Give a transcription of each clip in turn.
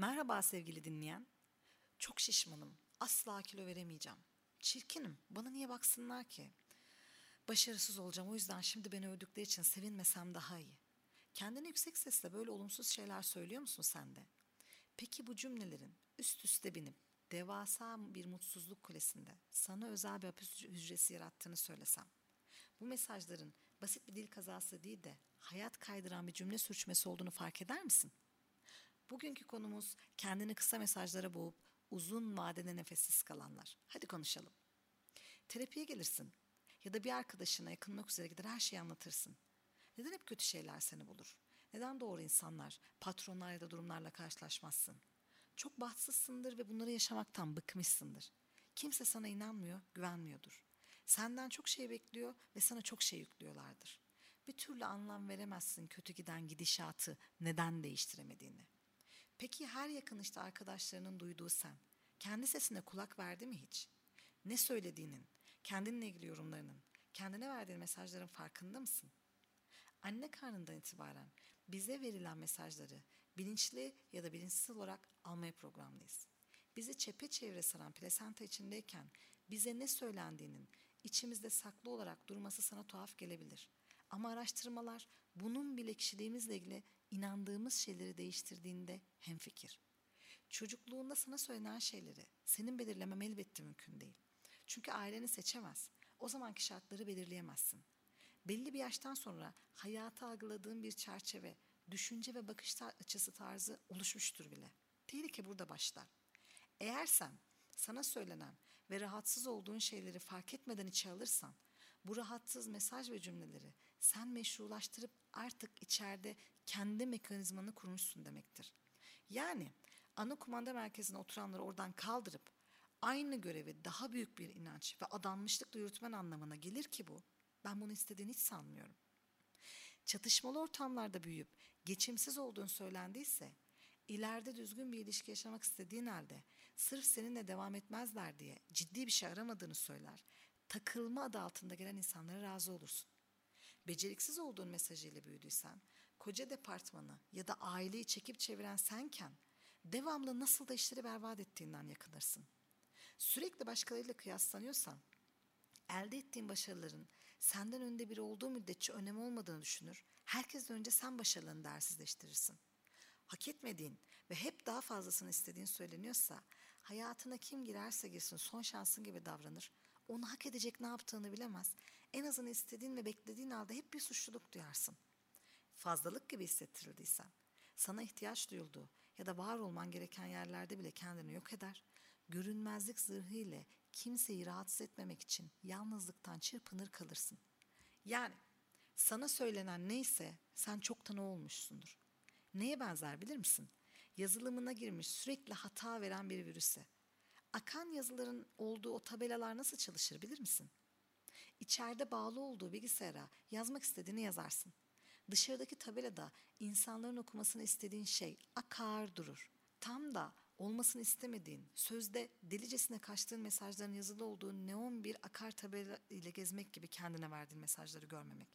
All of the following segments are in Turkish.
Merhaba sevgili dinleyen. Çok şişmanım. Asla kilo veremeyeceğim. Çirkinim. Bana niye baksınlar ki? Başarısız olacağım. O yüzden şimdi beni övdükleri için sevinmesem daha iyi. Kendine yüksek sesle böyle olumsuz şeyler söylüyor musun sen de? Peki bu cümlelerin üst üste binip devasa bir mutsuzluk kulesinde sana özel bir hapis hücresi yarattığını söylesem. Bu mesajların basit bir dil kazası değil de hayat kaydıran bir cümle sürçmesi olduğunu fark eder misin? Bugünkü konumuz kendini kısa mesajlara boğup uzun vadede nefessiz kalanlar. Hadi konuşalım. Terapiye gelirsin ya da bir arkadaşına yakınmak üzere gider her şeyi anlatırsın. Neden hep kötü şeyler seni bulur? Neden doğru insanlar, patronlar ya da durumlarla karşılaşmazsın? Çok bahtsızsındır ve bunları yaşamaktan bıkmışsındır. Kimse sana inanmıyor, güvenmiyordur. Senden çok şey bekliyor ve sana çok şey yüklüyorlardır. Bir türlü anlam veremezsin kötü giden gidişatı neden değiştiremediğini. Peki her yakın işte arkadaşlarının duyduğu sen, kendi sesine kulak verdi mi hiç? Ne söylediğinin, kendinle ilgili yorumlarının, kendine verdiğin mesajların farkında mısın? Anne karnından itibaren bize verilen mesajları bilinçli ya da bilinçsiz olarak almaya programlıyız. Bizi çepeçevre saran plasenta içindeyken bize ne söylendiğinin içimizde saklı olarak durması sana tuhaf gelebilir. Ama araştırmalar bunun bile kişiliğimizle ilgili inandığımız şeyleri değiştirdiğinde hemfikir. Çocukluğunda sana söylenen şeyleri senin belirlemem elbette mümkün değil. Çünkü aileni seçemez. O zamanki şartları belirleyemezsin. Belli bir yaştan sonra hayata algıladığın bir çerçeve, düşünce ve bakış açısı tarzı oluşmuştur bile. Tehlike burada başlar. Eğer sen sana söylenen ve rahatsız olduğun şeyleri fark etmeden içe alırsan, bu rahatsız mesaj ve cümleleri sen meşrulaştırıp artık içeride kendi mekanizmanı kurmuşsun demektir. Yani ana kumanda merkezine oturanları oradan kaldırıp aynı görevi daha büyük bir inanç ve adanmışlıkla yürütmen anlamına gelir ki bu. Ben bunu istediğini hiç sanmıyorum. Çatışmalı ortamlarda büyüyüp geçimsiz olduğun söylendiyse, ileride düzgün bir ilişki yaşamak istediğin halde sırf seninle devam etmezler diye ciddi bir şey aramadığını söyler, takılma adı altında gelen insanlara razı olursun. Beceriksiz olduğun mesajıyla büyüdüysen, koca departmanı ya da aileyi çekip çeviren senken, devamlı nasıl da işleri berbat ettiğinden yakınırsın. Sürekli başkalarıyla kıyaslanıyorsan, elde ettiğin başarıların senden önde biri olduğu müddetçe önemi olmadığını düşünür, herkesten önce sen başarılarını değersizleştirirsin. Hak etmediğin ve hep daha fazlasını istediğin söyleniyorsa, hayatına kim girerse girsin son şansın gibi davranır, onu hak edecek ne yaptığını bilemez, en azını istediğin ve beklediğin halde hep bir suçluluk duyarsın. Fazlalık gibi hissettirildiysen, sana ihtiyaç duyulduğu ya da var olman gereken yerlerde bile kendini yok eder, görünmezlik zırhı ile kimseyi rahatsız etmemek için yalnızlıktan çırpınır kalırsın. Yani sana söylenen neyse sen çoktan o olmuşsundur. Neye benzer bilir misin? Yazılımına girmiş sürekli hata veren bir virüse. Akan yazıların olduğu o tabelalar nasıl çalışır bilir misin? İçeride bağlı olduğu bilgisayara yazmak istediğini yazarsın. Dışarıdaki tabelada insanların okumasını istediğin şey akar durur. Tam da olmasını istemediğin, sözde delicesine kaçtığın mesajların yazılı olduğu neon bir akar tabela ile gezmek gibi kendine verdiğin mesajları görmemek.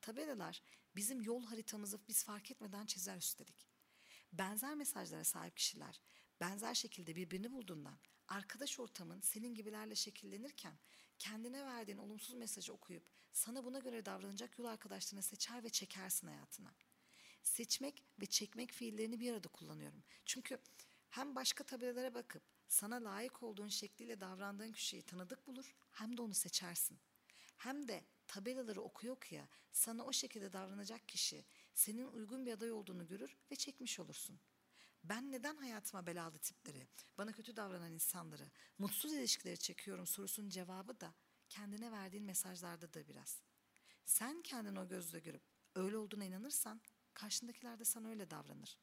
Tabelalar bizim yol haritamızı biz fark etmeden çizer üstelik. Benzer mesajlara sahip kişiler benzer şekilde birbirini bulduğundan arkadaş ortamın senin gibilerle şekillenirken kendine verdiğin olumsuz mesajı okuyup sana buna göre davranacak yol arkadaşlarını seçer ve çekersin hayatına. Seçmek ve çekmek fiillerini bir arada kullanıyorum. Çünkü hem başka tabelalara bakıp sana layık olduğun şekliyle davrandığın kişiyi tanıdık bulur hem de onu seçersin. Hem de tabelaları okuya okuya sana o şekilde davranacak kişi senin uygun bir aday olduğunu görür ve çekmiş olursun. Ben neden hayatıma belalı tipleri, bana kötü davranan insanları, mutsuz ilişkileri çekiyorum sorusunun cevabı da kendine verdiğin mesajlarda da biraz. Sen kendini o gözle görüp öyle olduğuna inanırsan karşındakiler de sana öyle davranır.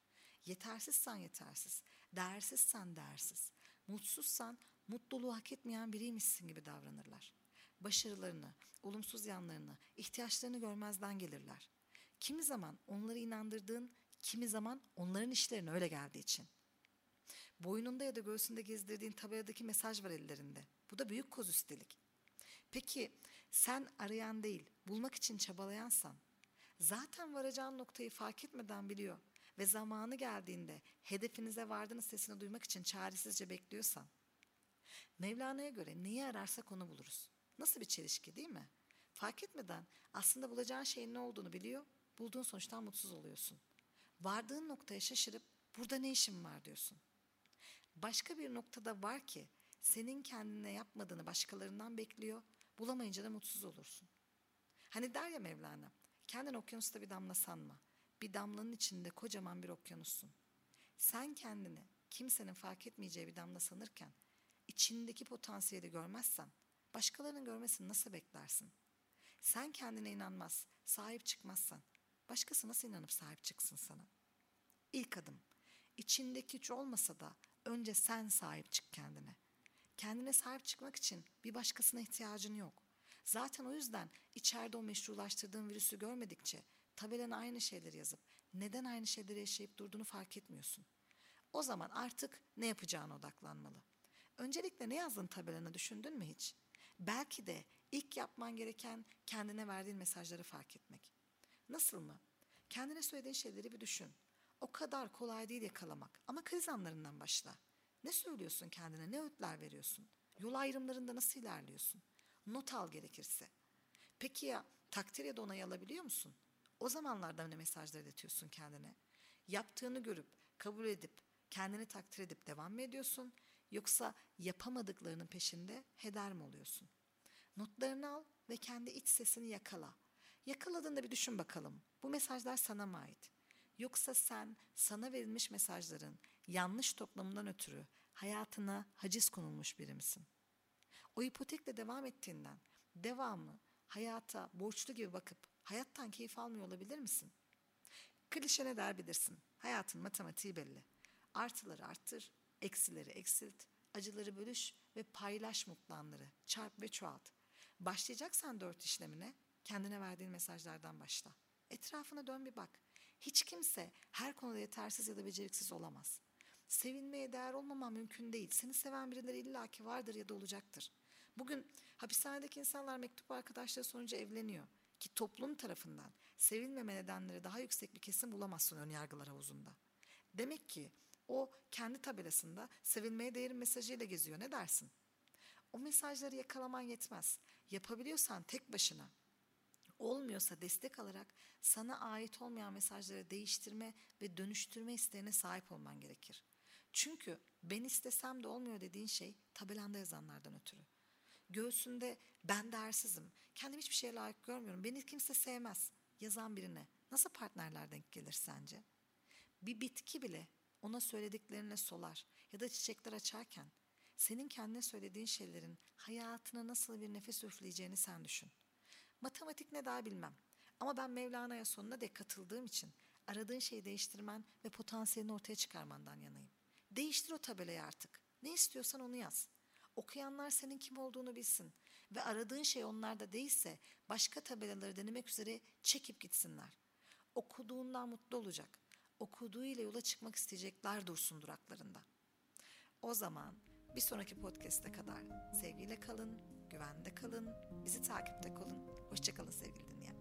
Yetersizsen yetersiz, değersizsen değersiz, mutsuzsan mutluluğu hak etmeyen biriymişsin gibi davranırlar. Başarılarını, olumsuz yanlarını, ihtiyaçlarını görmezden gelirler. Kimi zaman onları inandırdığın, kimi zaman onların işlerine öyle geldiği için. Boynunda ya da göğsünde gezdirdiğin tabeladaki mesaj var ellerinde. Bu da büyük koz üstelik. Peki sen arayan değil, bulmak için çabalayansan, zaten varacağın noktayı fark etmeden biliyor ve zamanı geldiğinde hedefinize vardığınız sesini duymak için çaresizce bekliyorsan, Mevlana'ya göre neyi ararsak onu buluruz. Nasıl bir çelişki değil mi? Fark etmeden aslında bulacağın şeyin ne olduğunu biliyor, bulduğun sonuçtan mutsuz oluyorsun. Vardığın noktaya şaşırıp burada ne işim var diyorsun. Başka bir noktada var ki senin kendine yapmadığını başkalarından bekliyor, bulamayınca da mutsuz olursun. Hani der ya Mevlana, kendin okyanusta bir damla sanma. Bir damlanın içinde kocaman bir okyanussun. Sen kendini kimsenin fark etmeyeceği bir damla sanırken içindeki potansiyeli görmezsen başkalarının görmesini nasıl beklersin? Sen kendine inanmaz, sahip çıkmazsan başkası nasıl inanıp sahip çıksın sana? İlk adım içindeki güç olmasa da önce sen sahip çık kendine. Kendine sahip çıkmak için bir başkasına ihtiyacın yok. Zaten o yüzden içeride o meşrulaştırdığın virüsü görmedikçe tabelana aynı şeyleri yazıp neden aynı şeyleri yaşayıp durduğunu fark etmiyorsun. O zaman artık ne yapacağına odaklanmalı. Öncelikle ne yazdın tabelana düşündün mü hiç? Belki de ilk yapman gereken kendine verdiğin mesajları fark etmek. Nasıl mı? Kendine söylediğin şeyleri bir düşün. O kadar kolay değil yakalamak ama kriz anlarından başla. Ne söylüyorsun kendine, ne öğütler veriyorsun? Yol ayrımlarında nasıl ilerliyorsun? Not al gerekirse. Peki ya takdir ya da onay alabiliyor musun? O zamanlarda ne mesajlar iletiyorsun kendine? Yaptığını görüp, kabul edip, kendini takdir edip devam mı ediyorsun? Yoksa yapamadıklarının peşinde heder mi oluyorsun? Notlarını al ve kendi iç sesini yakala. Yakaladığında bir düşün bakalım. Bu mesajlar sana mı ait? Yoksa sen sana verilmiş mesajların yanlış toplamından ötürü hayatına haciz konulmuş biri misin? O ipotekle devam ettiğinden devamı hayata borçlu gibi bakıp hayattan keyif almıyor olabilir misin? Klişe ne der bilirsin. Hayatın matematiği belli. Artıları arttır, eksileri eksilt, acıları bölüş ve paylaş mutlu anları. Çarp ve çoğalt. Başlayacaksan dört işlemine kendine verdiğin mesajlardan başla. Etrafına dön bir bak. Hiç kimse her konuda yetersiz ya da beceriksiz olamaz. Sevinmeye değer olmaman mümkün değil. Seni seven birileri illaki vardır ya da olacaktır. Bugün hapishanedeki insanlar mektup arkadaşları sonucu evleniyor. Ki toplum tarafından sevilmeme nedenleri daha yüksek bir kesim bulamazsın ön yargılar havuzunda. Demek ki o kendi tabelasında sevilmeye değerin mesajıyla geziyor. Ne dersin? O mesajları yakalaman yetmez. Yapabiliyorsan tek başına olmuyorsa destek alarak sana ait olmayan mesajları değiştirme ve dönüştürme isteğine sahip olman gerekir. Çünkü ben istesem de olmuyor dediğin şey tabelanda yazanlardan ötürü. Göğsünde ben değersizim, kendimi hiçbir şeye layık görmüyorum, beni kimse sevmez yazan birine nasıl partnerler denk gelir sence? Bir bitki bile ona söylediklerine solar ya da çiçekler açarken senin kendine söylediğin şeylerin hayatına nasıl bir nefes üfleyeceğini sen düşün. Matematik ne daha bilmem. Ama ben Mevlana'ya sonuna dek katıldığım için aradığın şeyi değiştirmen ve potansiyelini ortaya çıkarmandan yanayım. Değiştir o tabelayı artık. Ne istiyorsan onu yaz. Okuyanlar senin kim olduğunu bilsin ve aradığın şey onlarda değilse başka tabelaları denemek üzere çekip gitsinler. Okuduğundan mutlu olacak. Okuduğuyla yola çıkmak isteyecekler dursun duraklarında. O zaman bir sonraki podcast'e kadar sevgiyle kalın, güvende kalın, bizi takipte kalın. Hoşçakalın sevgili dinleyen.